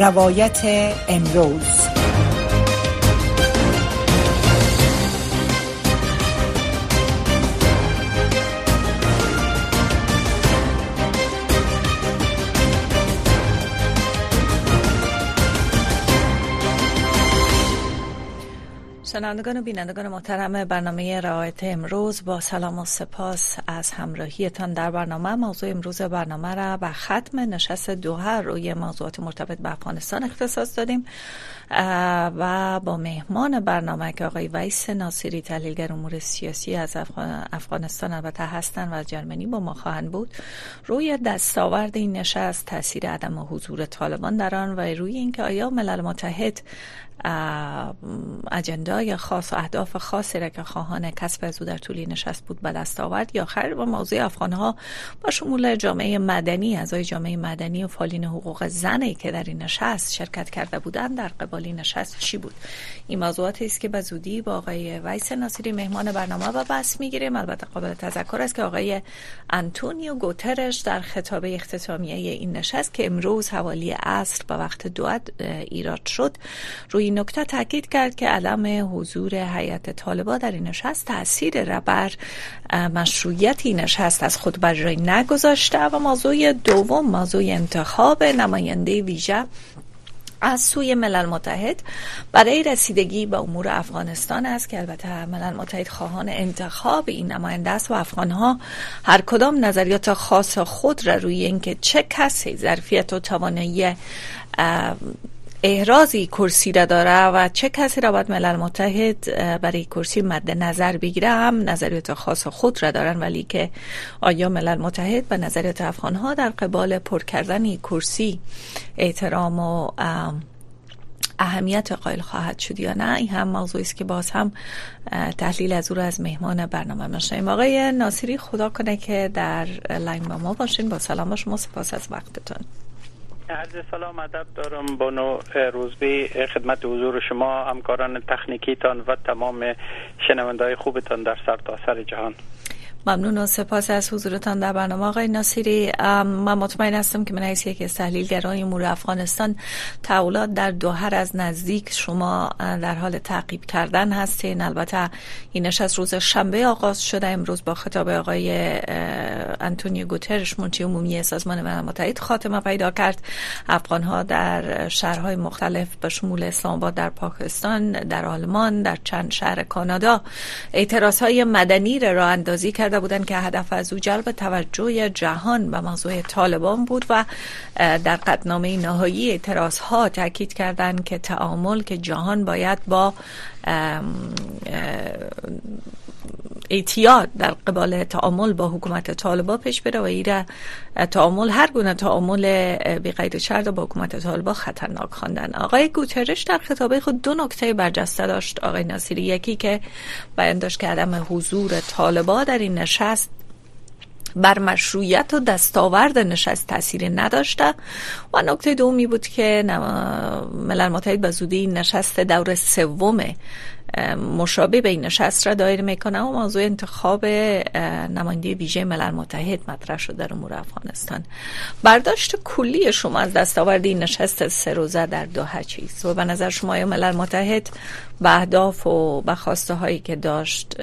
روایت امروز. شنوندگان و بینندگان محترم برنامه روایت امروز با سلام و سپاس از همراهیتان در برنامه. موضوع امروز برنامه را به ختم نشست دوها روی موضوعات مرتبط به افغانستان اختصاص دادیم. و با مهمان برنامه که آقای ویس ناصری تحلیلگر امور سیاسی از افغانستان البته هستند و از جرمنی با ما خواهند بود. روی دستاورد این نشست تاثیر عدم حضور طالبان در آن و روی اینکه آیا ملل متحد اجندا خاص و اهداف خاصی را که خواهان کسب از او در طول نشست بود به دست آورد یا خیر با موضوع افغان ها با شمول جامعه مدنی اعضای جامعه مدنی و فالین حقوق زنی که در این نشست شرکت کرده بودند در قبال نشست چی بود؟ این موضوعاتی است که به زودی با آقای ویس ناصری مهمان برنامه و بحث می‌گیریم. البته قابل تذکر است که آقای انتونیو گوترش در خطاب اختتامیه این نشست که امروز حوالی عصر به وقت دو ایراد شد روی نکته تاکید کرد که علم حضور هیئت طالبا در این نشست تاثیر را بر مشروعیت این نشست از خود بر جای نگذاشته و موضوع دوم موضوع انتخاب نماینده ویژه از سوی ملل متحد برای رسیدگی به امور افغانستان است که البته ملل متحد خواهان انتخاب این نماینده است و افغان ها هر کدام نظریات خاص خود را روی اینکه چه کسی ظرفیت و توانایی احرازی کرسی را داره و چه کسی را باید ملل متحد برای کرسی مد نظر بگیره هم نظریات خاص خود را دارن ولی که آیا ملل متحد به نظریات افغان ها در قبال پر کردن کرسی احترام و اهمیت قائل خواهد شد یا نه؟ این هم موضوعی است که باز هم تحلیل از او از مهمان برنامه میشنیم آقای ناصری خدا کنه که در لاین با ما باشین. با سلام با شما سپاس از وقتتون. عرض سلام ادب دارم بانو روزبی خدمت حضور شما همکاران تکنیکیتان و تمام شنوندهای خوبتان در سرتاسر سر جهان. ممنون و سپاس از حضورتان در برنامه آقای ناصری. من مطمئن هستم که من حیث یک از تحلیلگران امور افغانستان تحولات در دوهر از نزدیک شما در حال تعقیب کردن هستین. البته این نشست روز شنبه آغاز شده. امروز با خطاب آقای انتونیو گوترش منچی عمومی سازمان ملل متحد خاتمه پیدا کرد. افغان ها در شهرهای مختلف به شمول اسلام در پاکستان در آلمان در چند شهر کانادا اعتراض های مدنی را اندازی کرد کرده بودند که هدف از او جلب توجه جهان به موضوع طالبان بود و در قدنامه نهایی اعتراض ها تاکید کردند که تعامل که جهان باید با اعتیاد در قبال تعامل با حکومت طالبا پیش بره و ایره تعامل هر گونه تعامل بی قید شرط با حکومت طالبا خطرناک خواندن. آقای گوترش در خطابه خود دو نکته برجسته داشت. آقای ناصری یکی که بیان داشت که عدم حضور طالبا در این نشست بر مشروعیت و دستاورد نشست تاثیر نداشته. و نکته دومی بود که ملل متحد به زودی نشست دور سوم مشابه به این نشست را دایر می‌کنه و موضوع انتخاب نماینده ویژه ملل متحد مطرح شد در امور افغانستان. برداشت کلی شما از دستاورد این نشست سه روزه در دوحه چیست؟ و به نظر شما یا ملل متحد به اهداف و به خواسته هایی که داشت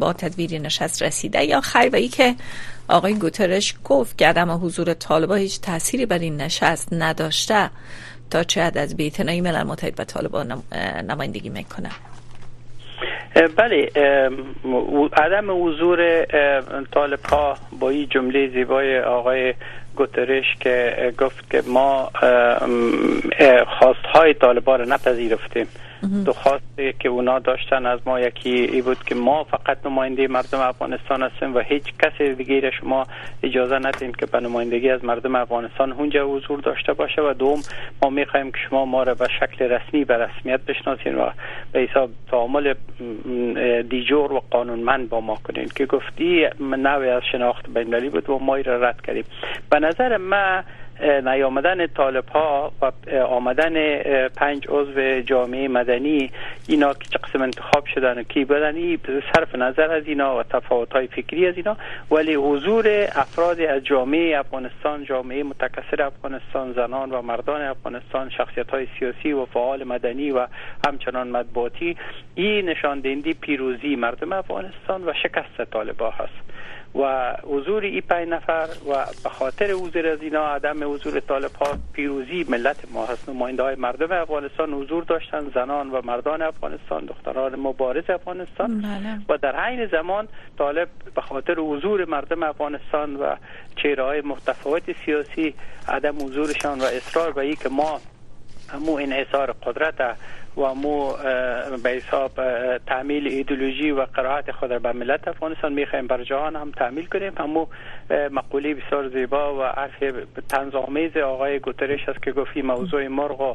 با تدویر نشست رسیده یا خیر؟ و ای که آقای گوترش گفت که عدم حضور طالبا هیچ تأثیری بر این نشست نداشته تا چه از بیتنایی ملل متحد و طالبان نمایندگی می‌کنه بله عدم حضور طالب ها با این جمله زیبای آقای گوترش که گفت که ما خواست های طالبان را نپذیرفتیم. درخواستی که اونا داشتن از ما یکی ای بود که ما فقط نماینده مردم افغانستان هستیم و هیچ کسی دیگه شما اجازه ندیم که به نمایندگی از مردم افغانستان اونجا حضور داشته باشه و دوم ما می‌خوایم که شما ما را به شکل رسمی به رسمیت بشناسین و به حساب تعامل دیجور و قانونمند با ما کنین که گفتی نوع از شناخت بینالمللی بود و ما را رد کردیم. به نظر من نیامدن طالب ها و آمدن پنج عضو جامعه مدنی اینا که قسم انتخاب شدن و کی بدن صرف نظر از اینا و تفاوت های فکری از اینا. ولی حضور افراد از جامعه افغانستان جامعه متکثر افغانستان زنان و مردان افغانستان شخصیت های سیاسی و فعال مدنی و همچنان مطبوعاتی این نشان پیروزی مردم افغانستان و شکست طالبان هست. و حضور ای پنج نفر و به خاطر حضور از اینا عدم حضور طالب ها پیروزی ملت ما هست نماینده های مردم افغانستان حضور داشتن زنان و مردان افغانستان دختران مبارز افغانستان بله. و در عین زمان طالب به خاطر حضور مردم افغانستان و چهره های متفاوت سیاسی عدم حضورشان و اصرار به که ما همو انحصار قدرت و مو به حساب تعمیل ایدولوژی و قرائت خود به ملت افغانستان می‌خوایم. بر جهان هم تعمیل کنیم. همو مقوله بسیار زیبا و حرف تنظامیز آقای گوترش است که گفتی موضوع مرغ و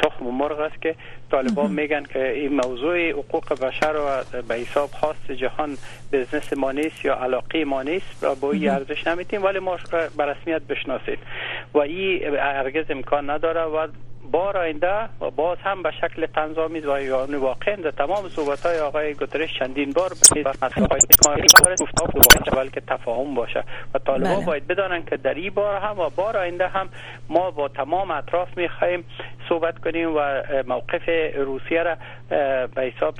تخم مرغ است که طالبان میگن که این موضوع حقوق بشر و به حساب خاص جهان بزنس ما نیست یا علاقه ما نیست و با این ارزش نمیتیم. ولی ما به رسمیت بشناسید. و این هرگز امکان نداره و بار آینده و باز هم به شکل تنظامی و یعنی واقعا در تمام صحبت های آقای گوترش چندین بار به بلکه تفاهم باشه و طالبان بله. باید بدانند که در این بار هم و بار آینده هم ما با تمام اطراف می‌خواهیم صحبت کنیم و موقف روسیه را به حساب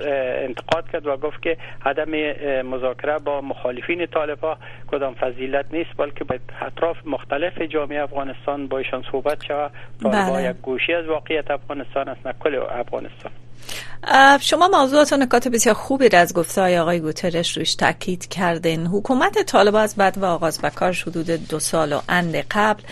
انتقاد کرد و گفت که عدم مذاکره با مخالفین طالبا کدام فضیلت نیست بلکه به اطراف مختلف جامعه افغانستان با ایشان صحبت شود طالبا بله. یک گوشی از واقعیت افغانستان است نه کل افغانستان. شما موضوعات و نکات بسیار خوبی را از گفته های آقای گوترش روش تاکید کردین. حکومت طالبان از بعد و آغاز بکار حدود دو سال و اند قبل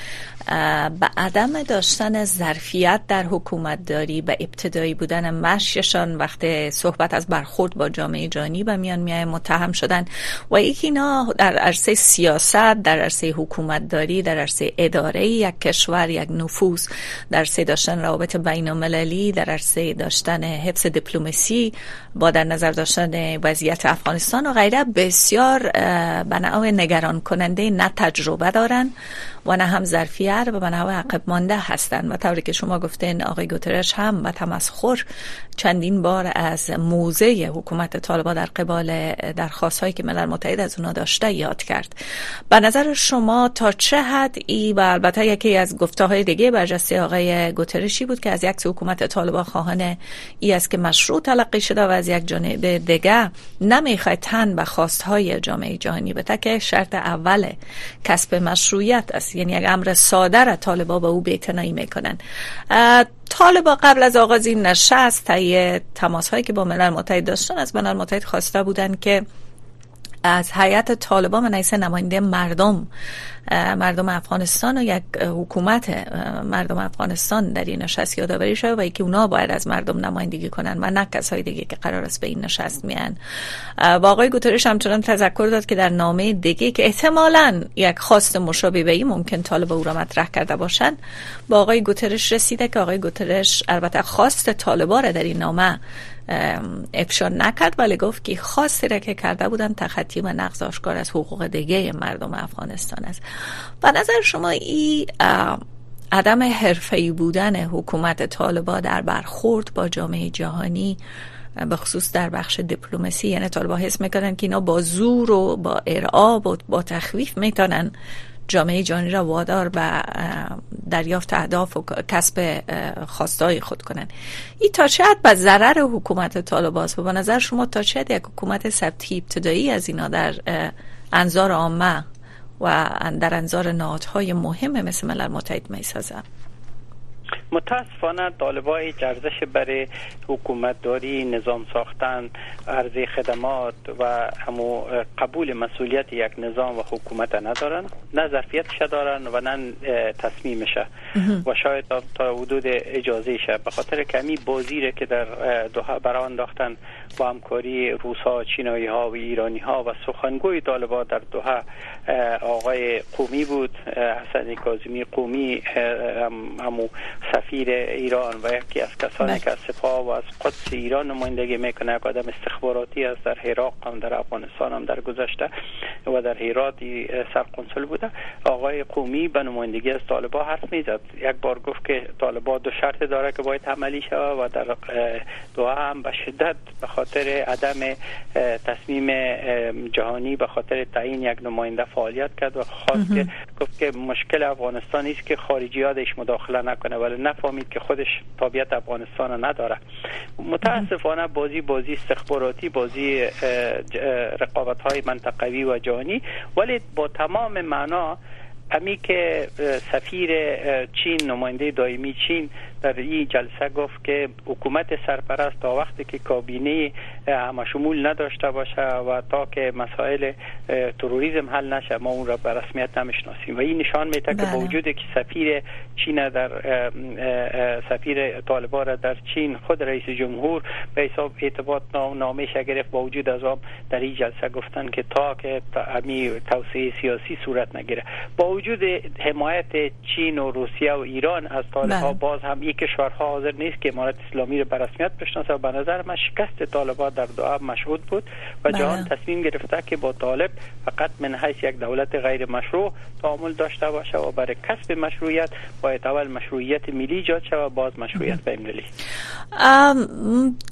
به عدم داشتن ظرفیت در حکومت داری به ابتدایی بودن مشیشان وقتی صحبت از برخورد با جامعه جانی به میان میای متهم شدن و یکی اینا در عرصه سیاست در عرصه حکومت داری در عرصه اداره یک کشور یک نفوذ در عرصه داشتن روابط بین المللی در عرصه داشتن حفظ دیپلماسی با در نظر داشتن وضعیت افغانستان و غیره بسیار به نگران کننده نه تجربه دارن و نه هم ظرفیت و به نحو عقب مانده هستند و طوری که شما گفتین آقای گوترش هم و تمسخر چندین بار از موزه حکومت طالبان در قبال درخواست هایی که ملل متحد از اونا داشته یاد کرد. به نظر شما تا چه حد ای و البته یکی از گفته های دیگه برجسته آقای گوترشی بود که از یک حکومت طالبان خواهان ای است که مشروع تلقی شده و از یک جانب دیگه نمی‌خواد تن به خواست های جامعه جهانی به که شرط اول کسب مشروعیت است. یعنی یک امر ساده را طالبا به او بیتنایی می‌کنن. طالبا قبل از آغاز این نشست تایی تماس هایی که با ملل متحد داشتن از ملل متحد خواسته بودند که از هیئت طالبان و نماینده مردم مردم افغانستان و یک حکومت مردم افغانستان در این نشست یادآوری شده و که اونا باید از مردم نمایندگی کنن و نه کسای دیگه که قرار است به این نشست میان. و آقای گوترش همچنان تذکر داد که در نامه دیگه که احتمالا یک خواست مشابه به این ممکن طالب او را مطرح کرده باشن با آقای گوترش رسیده که آقای گوترش البته خواست طالبا را در این نامه افشا نکرد ولی گفت که خاصی را که کرده بودن تخطی و نقض آشکار از حقوق دیگه مردم افغانستان است. و نظر شما این عدم حرفه‌ای بودن حکومت طالبا در برخورد با جامعه جهانی به خصوص در بخش دیپلماسی یعنی طالبا حس می‌کنن که اینا با زور و با ارعاب و با تخویف می‌تونن جامعه جهانی را وادار به دریافت اهداف و کسب خواستای خود کنند. این تا شاید به ضرر حکومت طالباست و به نظر شما تا شاید یک حکومت ثبتی ابتدایی از اینا در انظار عامه و در انظار نهادهای مهم مثل ملل متحد می متاسفانه طالبای جرزش برای حکومت داری نظام ساختن عرضه خدمات و همو قبول مسئولیت یک نظام و حکومت ندارن نه ظرفیتش دارن و نه تصمیمشه و شاید تا حدود اجازه شه به خاطر کمی بازی که در دوها برا انداختن با همکاری روس ها چینایی ها و ایرانی ها و سخنگوی طالبان در دوها آقای قومی بود حسن کاظمی قومی همو سفیر ایران و یکی از کسانی بله. که از سپاه و از قدس ایران نمایندگی می‌کنه. یک آدم استخباراتی است در عراق هم در افغانستان هم در گذشته و در هرات سرقنسل بوده. آقای قومی به نمایندگی از طالبا حرف می‌زد. یک بار گفت که طالبا دو شرط داره که باید عملی شود و در دو هم به شدت به خاطر عدم تصمیم جهانی به خاطر تعیین یک نماینده فعالیت کرد و خواست که گفت که مشکل افغانستان است که خارجیاتش مداخله نکنه ولی نفهمید که خودش طبیعت افغانستان نداره. متاسفانه بازی بازی استخباراتی بازی رقابت های منطقوی و جهانی ولی با تمام معنا امی که سفیر چین نماینده دائمی چین در این جلسه گفت که حکومت سرپرست تا وقتی که کابینه همه شمول نداشته باشه و تا که مسائل تروریسم حل نشه ما اون را به رسمیت نمی‌شناسیم و این نشان میده که با بله. وجود که سفیر چین در سفیر طالبان را در چین خود رئیس جمهور به حساب اعتباط نامه گرفت با وجود از آن در این جلسه گفتن که تا که امی توسعه سیاسی صورت نگیره با وجود حمایت چین و روسیه و ایران از طالبان بله. باز هم یک کشورها حاضر نیست که امارت اسلامی رو به رسمیت بشناسه و به نظر من شکست طالبان در دعا مشهود بود و بله. جهان تصمیم گرفته که با طالب فقط من حیث یک دولت غیر مشروع تعامل داشته باشه و برای کسب مشروعیت باید اول مشروعیت ملی ایجاد شود و باز مشروعیت بین ملی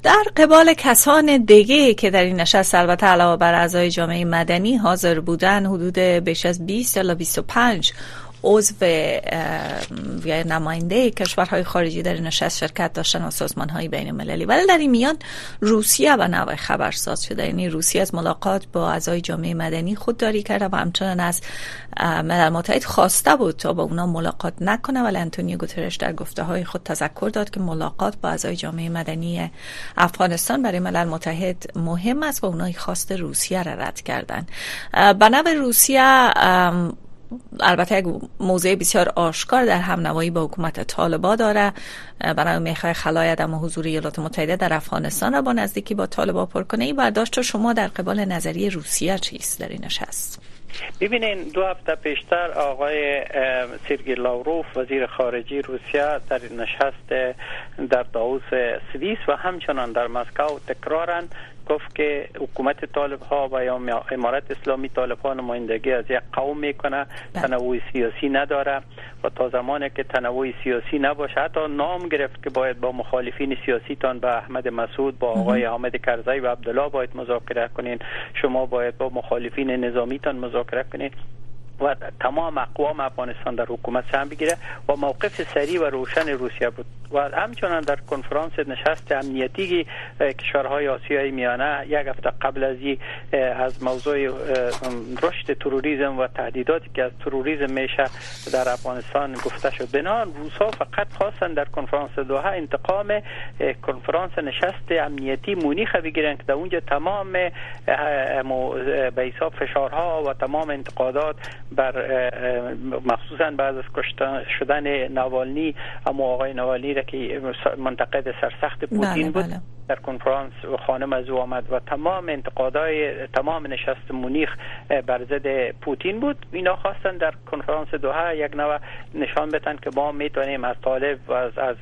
در قبال کسان دیگه که در این نشست البته علاوه بر اعضای جامعه مدنی حاضر بودن حدود بیش از 20 الی 25 عضو یا نماینده کشورهای خارجی در نشست شرکت داشتن و سازمان های بین المللی ولی در این میان روسیه و نوع خبرساز شده. یعنی روسیه از ملاقات با اعضای جامعه مدنی خودداری کرده و همچنان از ملل متحد خواسته بود تا با اونا ملاقات نکنه. ولی انتونیو گوترش در گفته های خود تذکر داد که ملاقات با اعضای جامعه مدنی افغانستان برای ملل متحد مهم است و اونایی خواست روسیه را رد کردن. به روسیه البته یک موضع بسیار آشکار در هم نوایی با حکومت طالبا داره برای می‌خوای خلای عدم حضور ایالات متحده در افغانستان را با نزدیکی با طالبا پر کنه. این برداشت شما در قبال نظریه روسیه چیست؟ در این نشست. ببینین دو هفته پیشتر آقای سرگی لاوروف وزیر خارجی روسیه در نشست در داوس سوئیس و همچنان در مسکو تکرارن گفت که حکومت طالب ها و یا امارت اسلامی طالب ها نمایندگی از یک قوم می‌کنه. بله. تنوع سیاسی نداره و تا زمانی که تنوع سیاسی نباشه حتی نام گرفت که باید با مخالفین سیاسی تان با احمد مسعود با آقای حامد کرزی و عبدالله باید مذاکره کنین. شما باید با مخالفین نظامی تان مذاکره کنین. و تمام اقوام افغانستان در حکومت سهم بگیره و موقف سریع و روشن روسیه بود. و همچنان در کنفرانس نشست امنیتی کشورهای آسیای میانه یک هفته قبل از از موضوع رشد تروریسم و تهدیداتی که از تروریسم میشه در افغانستان گفته شد. بنان روسا فقط خواستن در کنفرانس دوها انتقام کنفرانس نشست امنیتی مونیخ بگیرن که در اونجا تمام به حساب فشارها و تمام انتقادات بر مخصوصا بعد از کشته شدن نوالنی اما آقای نوالنی را که منتقد سرسخت پوتین بله، بود بله. در کنفرانس خانم از او آمد و تمام انتقادهای تمام نشست مونیخ بر ضد پوتین بود اینا خواستن در کنفرانس دوها یک نوع نشان بدن که ما می‌تونیم از طالب و از, از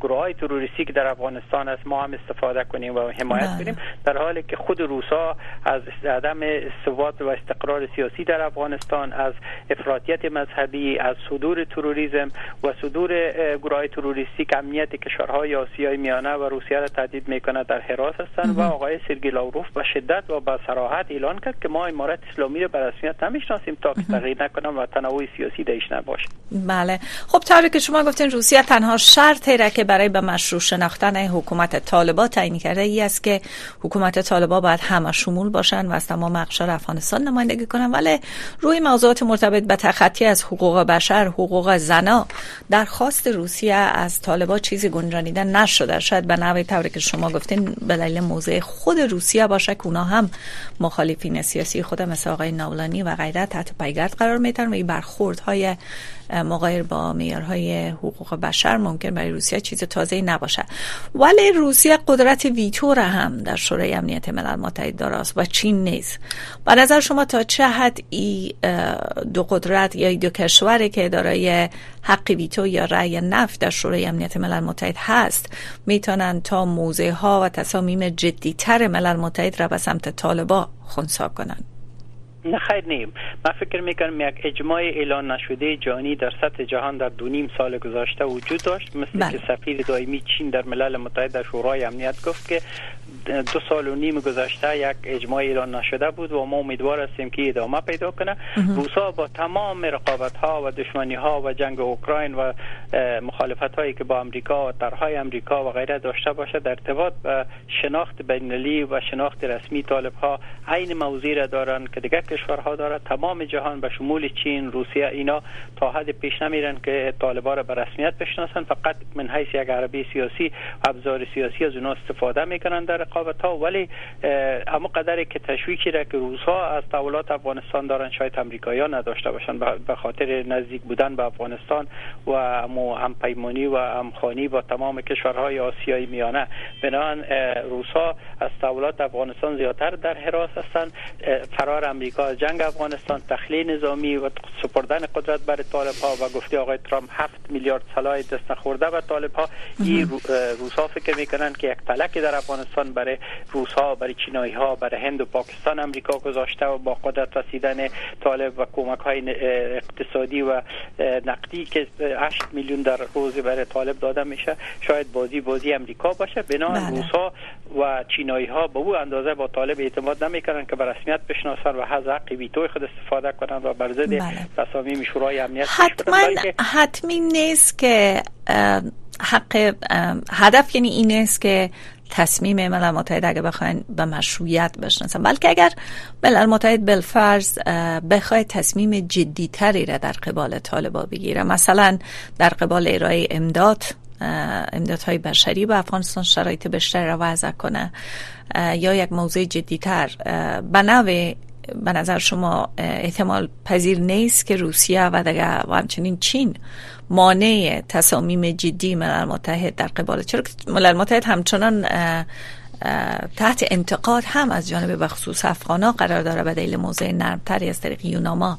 گروه های تروریستی که در افغانستان است ما هم استفاده کنیم و حمایت بله. کنیم در حالی که خود روسا از عدم ثبات و استقرار سیاسی در افغانستان از افراطیت مذهبی از صدور تروریسم و صدور گروه های تروریستی که امنیت کشورهای آسیای میانه و روسیه را تهدید می‌کنه در حراس هستند و آقای سرگی لاوروف به شدت و به صراحت اعلان کرد که ما امارت اسلامی رو به رسمیت نمی‌شناسیم تا که تغییر نکنم و تنوع سیاسی دیش نباشه. بله. خب طوری که شما گفتین روسیه تنها شرطی را که برای به مشروع شناختن حکومت طالبا تعیین کرده. ای است که حکومت طالبا باید همه شمول باشن و از تمام اقشار افغانستان نمایندگی کنن. ولی روی موضوعات مرتبط به تخطی از حقوق بشر حقوق زنا درخواست روسیه از طالبا چیزی گنجانیده نشده. شاید به نوع طوری که شما گفتین به دلیل موضع خود روسیه باشه که اونا هم مخالفین سیاسی خود مثل آقای ناولانی و غیره تحت پیگرد قرار میتن و این برخورد های مغایر با معیارهای حقوق بشر ممکن برای روسیه چیز تازه نباشه. ولی روسیه قدرت ویتو هم در شورای امنیت ملل متحد داره و چین نیست. به نظر شما تا چه حد ای دو قدرت یا دو کشوری که دارای حق ویتو یا رأی نفت در شورای امنیت ملل متحد هست می‌تونن تا موضع ها و تصامیم جدیتر ملل متحد را به سمت طالبا خونسا کنند خیر نیم. من فکر می‌کنم یک اجماع اعلان نشده جهانی در سطح جهان در دو نیم سال گذشته وجود داشت مثل بله. که سفیر دائمی چین در ملل متحد در شورای امنیت گفت که دو سال و نیم گذشته یک اجماع اعلان نشده بود و ما امیدوار هستیم که ادامه پیدا کنه. روسا با تمام رقابت ها و دشمنی ها و جنگ اوکراین و مخالفت هایی که با امریکا و طرحهای امریکا و غیره داشته باشه در ارتباط به شناخت بین‌المللی و شناخت رسمی طالب ها عین موضوع را دارن که دیگر کشورها داره تمام جهان به شمول چین روسیه اینا تا حد پیش نمیرن که طالبان را به رسمیت بشناسن فقط من حیث یک عربی سیاسی ابزار سیاسی از اونها استفاده می‌کنن در رقابت ها ولی اما قدری که تشویقی را که روزها از تولات افغانستان دارن شاید امریکایی نداشته باشن. به خاطر نزدیک بودن به افغانستان و هم پیمانی و همخانی با تمام کشورهای آسیایی میانه. بنابراین روزها از تولات افغانستان زیادتر در حراس هستند. فرار امریکا از جنگ افغانستان تخلیه نظامی و سپردن قدرت بر طالب ها و گفته آقای ترامپ هفت میلیارد سلاح دست نخورده به طالب ها این روزها فکر می‌کنن که یک تلک در افغانستان برای روس ها برای چینایی ها برای هند و پاکستان امریکا گذاشته و با قدرت رسیدن طالب و کمک های اقتصادی و نقدی که 8 میلیون در روز برای طالب داده میشه شاید بازی بازی امریکا باشه بنا بله. روس ها و چینایی ها به او اندازه با طالب اعتماد نمی‌کنن که به رسمیت بشناسن و از حق ویتو خود استفاده کنن و بر ضد بله. تصامیم شورای امنیت حتما حتمی نیست که حق هدف یعنی این است که تصمیم ملل متحد اگر بخواین به مشروعیت بشناسن بلکه اگر ملل متحد بالفرض بخواد تصمیم جدی تری را در قبال طالبا بگیره مثلا در قبال ارائه امداد امدادهای بشری به افغانستان شرایط بیشتر را وضع کنه یا یک موضوع جدیتر به نوع به نظر شما احتمال پذیر نیست که روسیه و دیگه و همچنین چین مانع تصامیم جدی ملل متحد در قبال؟ چرا که ملل متحد همچنان تحت انتقاد هم از جانب بخصوص افغانا قرار داره به دلیل موضع نرمتری از طریق یوناما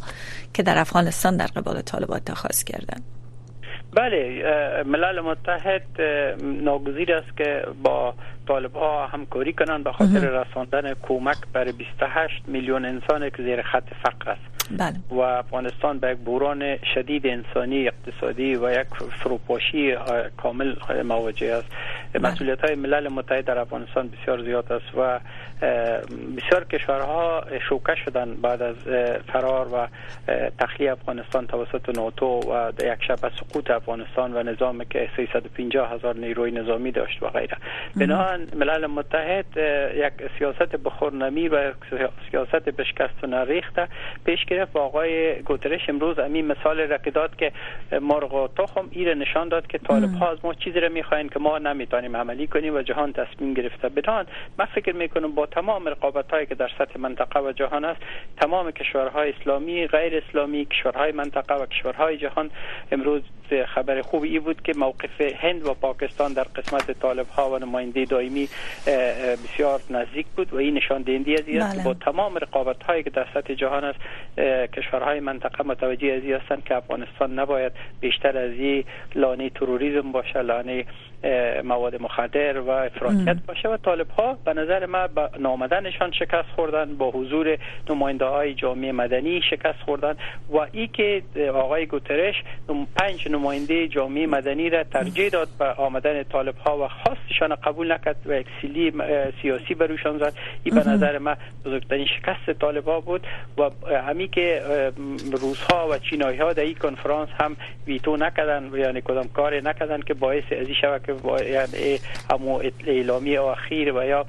که در افغانستان در قبال طالبان اتخاذ کردن. بله ملل متحد ناگزیر است که با طالب ها همکاری کنند به خاطر رساندن کمک برای 28 میلیون انسان که زیر خط فقر است. بله. و افغانستان به یک بوران شدید انسانی اقتصادی و یک فروپاشی کامل مواجه است. بله. مسئولیت های ملل متحد در افغانستان بسیار زیاد است و بسیار کشورها شوکه شدن بعد از فرار و تخلیه افغانستان توسط ناتو و یک شب سقوط افغانستان و نظامی که 350 هزار نیروی نظامی داشت و غیره. ملل متحد یک سیاست بخورنمی و سیاست بشکست و نریخته پیش گرفت و آقای گوترش امروز امین مثال رقیدات که مرغ و تخم ایره نشان داد که طالب ها از ما چیزی را می‌خواین که ما نمی‌تونیم عملی کنیم و جهان تصمیم گرفته بدان من فکر می‌کنم با تمام رقابت هایی که در سطح منطقه و جهان است تمام کشورهای اسلامی غیر اسلامی کشورهای منطقه و کشورهای جهان امروز خبر خوبی ای بود که موقف هند و پاکستان در قسمت طالب ها و نماینده دائمی بسیار نزدیک بود و این نشان دهنده از است بله. با تمام رقابت هایی که در سطح جهان است کشورهای منطقه متوجه از هستند که افغانستان نباید بیشتر از این لانه تروریسم باشه لانه مواد مخدر و افراطیت باشه و طالب ها به نظر ما با نامدنشان شکست خوردن با حضور نماینده های جامعه مدنی شکست خوردن و ای که آقای گوترش پنج نماینده جامعه مدنی را ترجیح داد به آمدن طالب ها و خواستشان قبول نکرد و یک سیلی سیاسی بروشان زد. این به نظر ما بزرگترین شکست طالب ها بود و همی که روس ها و چینایی ها در این کنفرانس هم ویتو نکردن یعنی کدام کار نکردن که باعث از این شود که یعنی همو اعلامی آخر و یا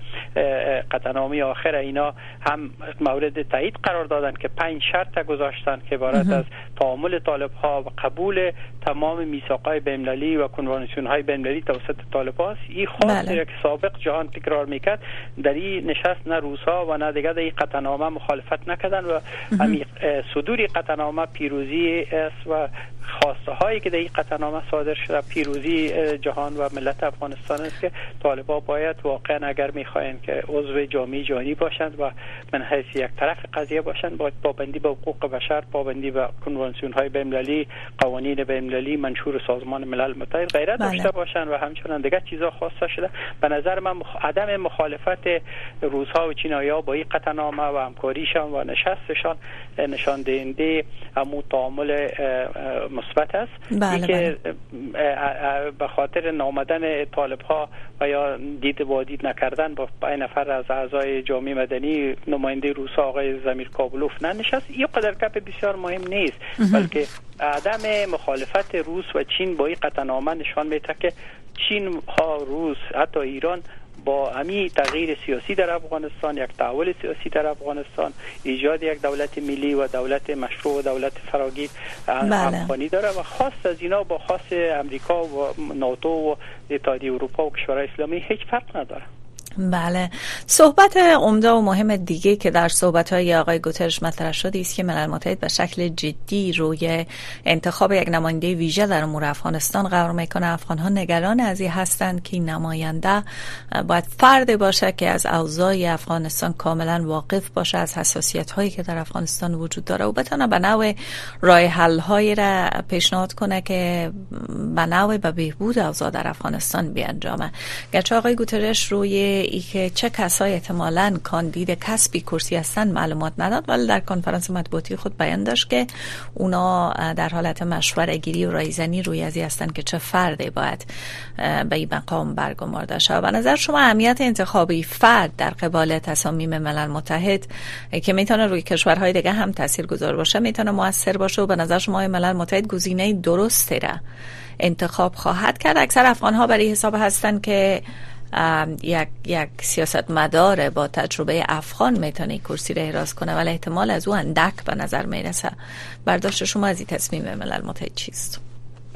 قطعنامه آخر اینا هم مورد تایید قرار دادن که پنج شرط گذاشتن که عبارت از تعامل طالب ها و قبول تمام میثاق های بین‌المللی و کنوانسیون های بین‌المللی توسط طالب هاست این خواست بله. که سابق جهان تکرار می‌کرد. در این نشست نه روسا و نه دیگه در این قطعنامه مخالفت نکردن و همین صدور قطعنامه پیروزی است و خواسته هایی که در این قطعنامه صادر شده پیروزی جهان و ملت افغانستان است که طالبا باید واقعا اگر می‌خواهند که عضو جامعه جهانی باشند و من حیث یک طرف قضیه باشند باید پابندی به حقوق بشر پابندی به کنوانسیون های بین‌المللی قوانین بین‌المللی منشور سازمان ملل متحد غیره بله. داشته باشند و همچنان دیگه چیزا خواسته شده. به نظر من عدم مخالفت روزها و چینایا با این قطعنامه و همکاریشان و نشستشان نشان دهنده امو تعامل مثبت است بله که بله. به خاطر نامدن طالب ها و یا دید با دید نکردن با این نفر از اعضای جامعه مدنی نماینده روسا آقای زمیر کابلوف ننشست. این قدر کپ بسیار مهم نیست بلکه عدم مخالفت روس و چین با این قطعنامه نشان میده که چین ها روس حتی ایران با همی تغییر سیاسی در افغانستان یک تحول سیاسی در افغانستان ایجاد یک دولت ملی و دولت مشروع و دولت فراگیر بله. داره و خاص از اینا با خاص امریکا و ناتو و اتحادیه اروپا و کشورهای اسلامی هیچ فرق نداره بله. صحبت عمده و مهم دیگه که در صحبت های آقای گوترش مطرح شده است که ملل متحد به شکل جدی روی انتخاب یک نماینده ویژه در امور افغانستان قرار می‌کنه افغان ها نگران از این هستند که نماینده باید فرد باشه که از اوضاع افغانستان کاملا واقف باشه از حساسیت هایی که در افغانستان وجود داره و بتونه به نوع راه حل هایی را پیشنهاد کنه که به نوع به بهبود اوضاع در افغانستان بیانجامه. گرچه آقای گوترش روی ای که چه کسای احتمالا کاندید کسبی کرسی هستن معلومات نداد ولی در کنفرانس مطبوعاتی خود بیان داشت که اونا در حالت مشوره گیری و رایزنی روی ازی هستن که چه فردی باید به این مقام برگمارده شود. و نظر شما اهمیت انتخابی فرد در قبال تصامیم ملل متحد که می‌تونه روی کشورهای دیگه هم تاثیر گذار باشه می‌تونه موثر باشه و به نظر شما ملل متحد گزینه درستی را انتخاب خواهد کرد؟ اکثر افغان ها برای حساب هستند که یک یک سیاست مدار با تجربه افغان می‌تونه کرسی را احراز کنه ولی احتمال از او اندک به نظر می‌رسه برداشت شما از این تصمیم ملل متحد چیست؟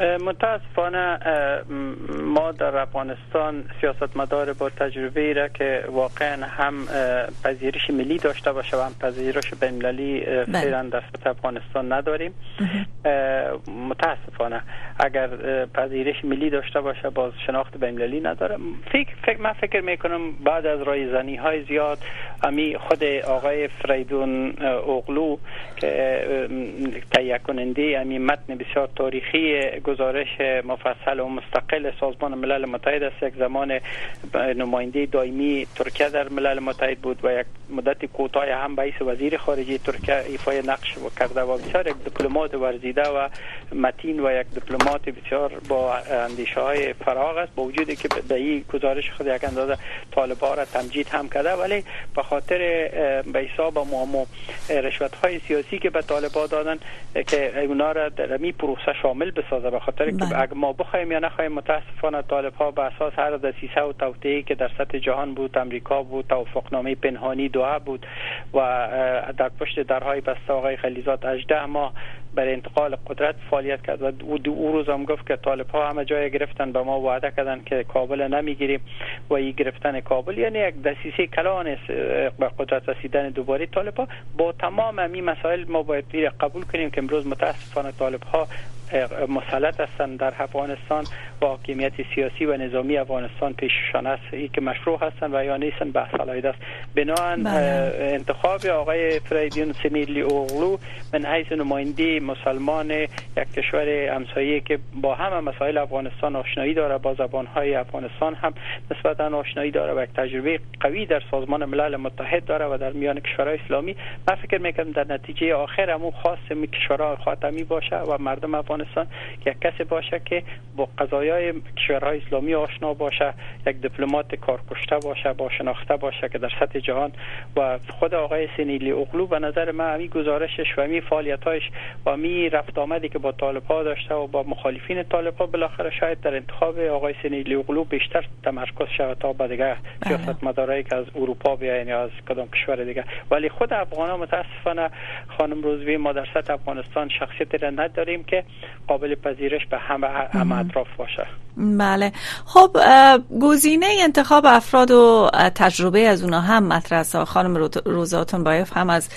متاسفانه ما در افغانستان سیاست مدار با تجربه را که واقعا هم پذیرش ملی داشته باشه و هم پذیرش بین‌المللی بله. فعلا در سطح افغانستان نداریم. متاسفانه. اگر پذیرش ملی داشته باشه باز شناخت بین‌المللی نداره. فکر فکر من فکر می‌کنم بعد از رایزنی های زیاد امی خود آقای فریدون اوغلو که تهیه کننده امی متن بسیار تاریخی گزارش مفصل و مستقل سازمان ملل متحد است. یک زمان نماینده دائمی ترکیه در ملل متحد بود و یک مدت کوتاه هم رئیس وزیر خارجه ترکیه ایفای نقش کرده و بسیار یک دیپلمات ورزیده و متین و یک دیپلمات بسیار با اندیشه های فراغ است. با وجودی که به این گزارش خود یک اندازه طالبان را تمجید هم کرده ولی به خاطر به حساب و رشوت های سیاسی که به طالبان دادن که اونا را در می پروسه شامل بسازه به خاطر که بله. اگر ما بخوایم یا نخوایم متاسفانه طالب ها به اساس هر دسیسه و توطئه‌ای که در سطح جهان بود امریکا بود توافقنامه پنهانی دعا بود و در پشت درهای بسته آقای خلیزات 18 ماه برای انتقال قدرت فعالیت کرد و او روز هم گفت که طالب ها همه جای گرفتن به ما وعده کردن که کابل نمی‌گیریم و این گرفتن کابل. یعنی یک دسیسه کلان است به قدرت رسیدن دوباره. طالب ها با تمام این مسائل ما باید قبول کنیم که امروز متاسفانه طالب ها مسلط هستند در افغانستان با حاکمیت سیاسی و نظامی افغانستان پیششان است. ای که مشروع هستند و یا نیستند به صلاحیت است. بنابراین بله. انتخاب آقای فریدون سنیلی اوغلو من حیث نماینده مسلمان یک کشور همسایه که با همه مسائل افغانستان آشنایی داره با زبانهای افغانستان هم نسبتا آشنایی داره و یک تجربه قوی در سازمان ملل متحد داره و در میان کشورهای اسلامی. من فکر می‌کنم در نتیجه آخر همون خاص کشورهای خاتمی باشه و مردم افغانستان یک کسی باشه که با قضایای کشورهای اسلامی آشنا باشه یک دیپلمات کارکشته باشه با شناخته باشه که در سطح جهان. و خود آقای سنیلی اغلو به نظر من می گزارشش و می فعالیتاش و می رفت آمدی که با طالب ها داشته و با مخالفین طالب ها بالاخره شاید در انتخاب آقای سنیلی اغلو بیشتر تمرکز شود تا به دیگه بله. سیاست مدارایی که از اروپا بیاین یا از کدام کشور دیگه ولی خود افغان ها متاسفانه خانم روزوی ما در سطح افغانستان شخصیت را نداریم که قابل پذیرش به همه, همه اطراف باشه. بله. خب گزینه انتخاب افراد و تجربه از اونا هم مطرح است. خانم روزاتون بایف هم از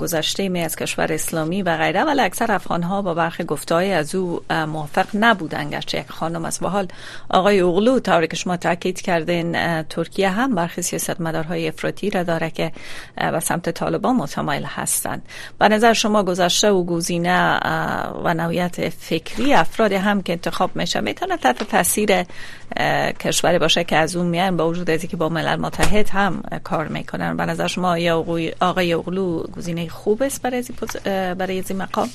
گذشته می از کشور اسلامی و غیره. ولی اکثر افغان ها با برخی گفتهای از او موافق نبودن گرچه یک خانم است و حال آقای اغلو طوری که شما تاکید کردین ترکیه هم برخی سیاست مدارهای افراطی را داره که به سمت طالبان متمایل هستند. به نظر شما گذشته و گزینه و نوعیت فکری افراد هم که انتخاب میشه می‌تونه تحت تاثیر کشوری باشه که از اون میان با وجود از که با ملل متحد هم کار می‌کنن. به نظر شما آقای اغلو گزینه خوب است برای برای این مقام؟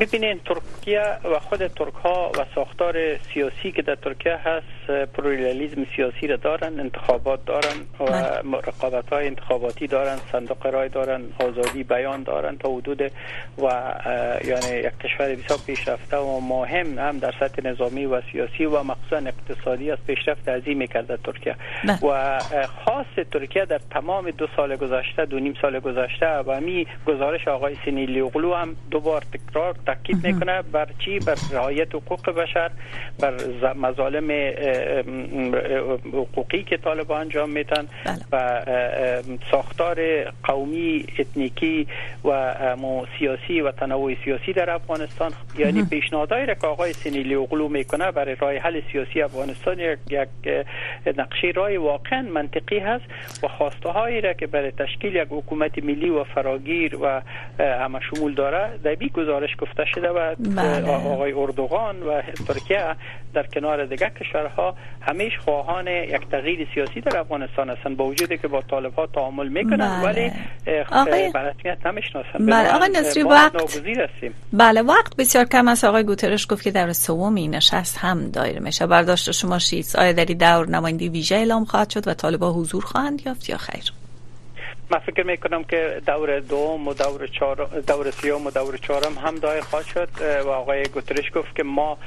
ببینین ترکیه و خود ترک ها و ساختار سیاسی که در ترکیه هست پرولیالیزم سیاسی را دارن انتخابات دارن و بله. رقابت های انتخاباتی دارن صندوق رای دارن آزادی بیان دارن تا حدود و یعنی یک کشور بسیار پیشرفته و مهم هم در سطح نظامی و سیاسی و مخصوصا اقتصادی از پیشرفت عظیمی کرده ترکیه بله. و خاص ترکیه در تمام دو سال گذشته دو نیم سال گذشته و می گزارش آقای سینیلی اغلو هم دوبار تکرار تاکید می‌کنه بر چی؟ بر رعایت حقوق بشر بر مظالم حقوقی که طالبان انجام میتن بله. و ساختار قومی اتنیکی و سیاسی و تنوع سیاسی در افغانستان. یعنی پیشنهادهایی را که آقای سینیلی اغلو می‌کنه برای راه حل سیاسی افغانستان یک نقشه رای واقعا منطقی هست و خواسته هایی را که برای تشکیل یک حکومت ملی و فراگیر و همه شمول داره در بی گزارش گفته شده و بله. آقای اردوغان و ترکیه در کنار دیگر کشورها همیش خواهان یک تغییر سیاسی در افغانستان هستند. با وجودی که با طالب ها تعامل می‌کنن بله. ولی آقای... برسمیت نمی‌شناسن بله آقای نصری وقت بله وقت بسیار کم است. آقای گوترش گفت که در سومی نشست هم دایر میشه. برداشت شما شیست. آیا در دور نماینده ویژه اعلام خواهد شد و طالبا حضور خواهند یافت یا خیر؟ من فکر می‌کنم که دور دوم و دور چهار دور سیوم و دور چهارم هم دای خواهد شد. و آقای گوترش گفت که ما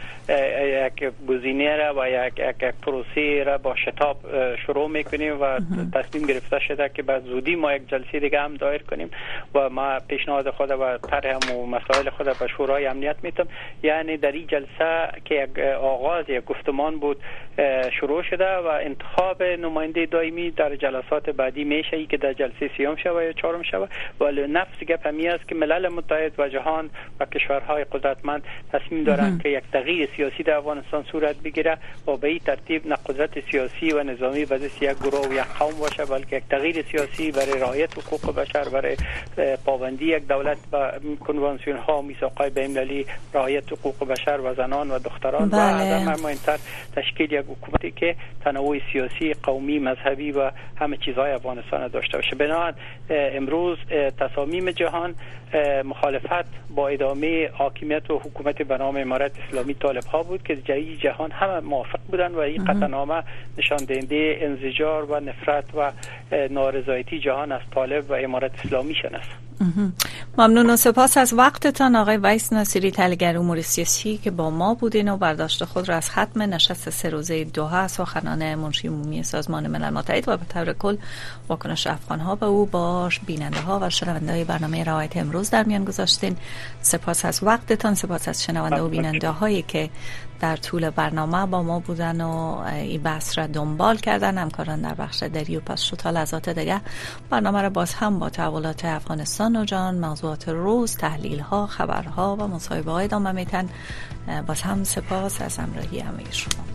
یک گزینه را و یک یک پروسه را با شتاب شروع می‌کنیم و تصمیم گرفته شده که بعد زودی ما یک جلسه دیگه هم دایر کنیم و ما پیشنهاد خود و طرح و مسائل خود به شورای امنیت میتم یعنی در این جلسه که یک آغاز یک گفتمان بود شروع شده و انتخاب نماینده دائمی در جلسات بعدی میشه ای که در جلسه سیام شوه یا چهارم شوه. ولی نفس گپ همی است که ملل متحد و جهان و کشورهای قدرتمند تصمیم دارند که یک تغییر سیاسی در افغانستان صورت بگیره و به این ترتیب نه قدرت سیاسی و نظامی به یک گروه و یک قوم باشه بلکه یک تغییر سیاسی برای رعایت حقوق بشر برای پابندی یک دولت و کنوانسیون ها و میثاق های بین‌المللی رعایت حقوق بشر و زنان و دختران بله. و در مهمتر تشکیل یک حکومتی که تنوع سیاسی قومی مذهبی و همه چیزهای افغانستان داشته باشه. امروز تصامیم جهان مخالفت با ادامه حاکمیت و حکومت به نام امارت اسلامی طالب ها بود که جایی جهان همه موافق بودن و این قطعنامه نشان دهنده انزجار و نفرت و نارضایتی جهان از طالب و امارت اسلامی شناست ممنون و سپاس از وقتتان آقای ویس ناصری تلگر امور سیاسی که با ما بودین و برداشت خود را از ختم نشست سه روزه دوها سخنان منشی عمومی سازمان ملل متحد و به طور کل واکنش افغان ها به او باش. بیننده ها و شنونده های برنامه روایت امروز در میان گذاشتین. سپاس از وقتتان سپاس از شنونده و بیننده هایی که در طول برنامه با ما بودن و این بحث را دنبال کردن. همکاران در بخش دری و پس شتا لحظات دیگه برنامه را باز هم با تحولات افغانستان و جان موضوعات روز تحلیل ها خبرها و مصاحبه های ادامه میتن باز هم سپاس از همراهی همه شما.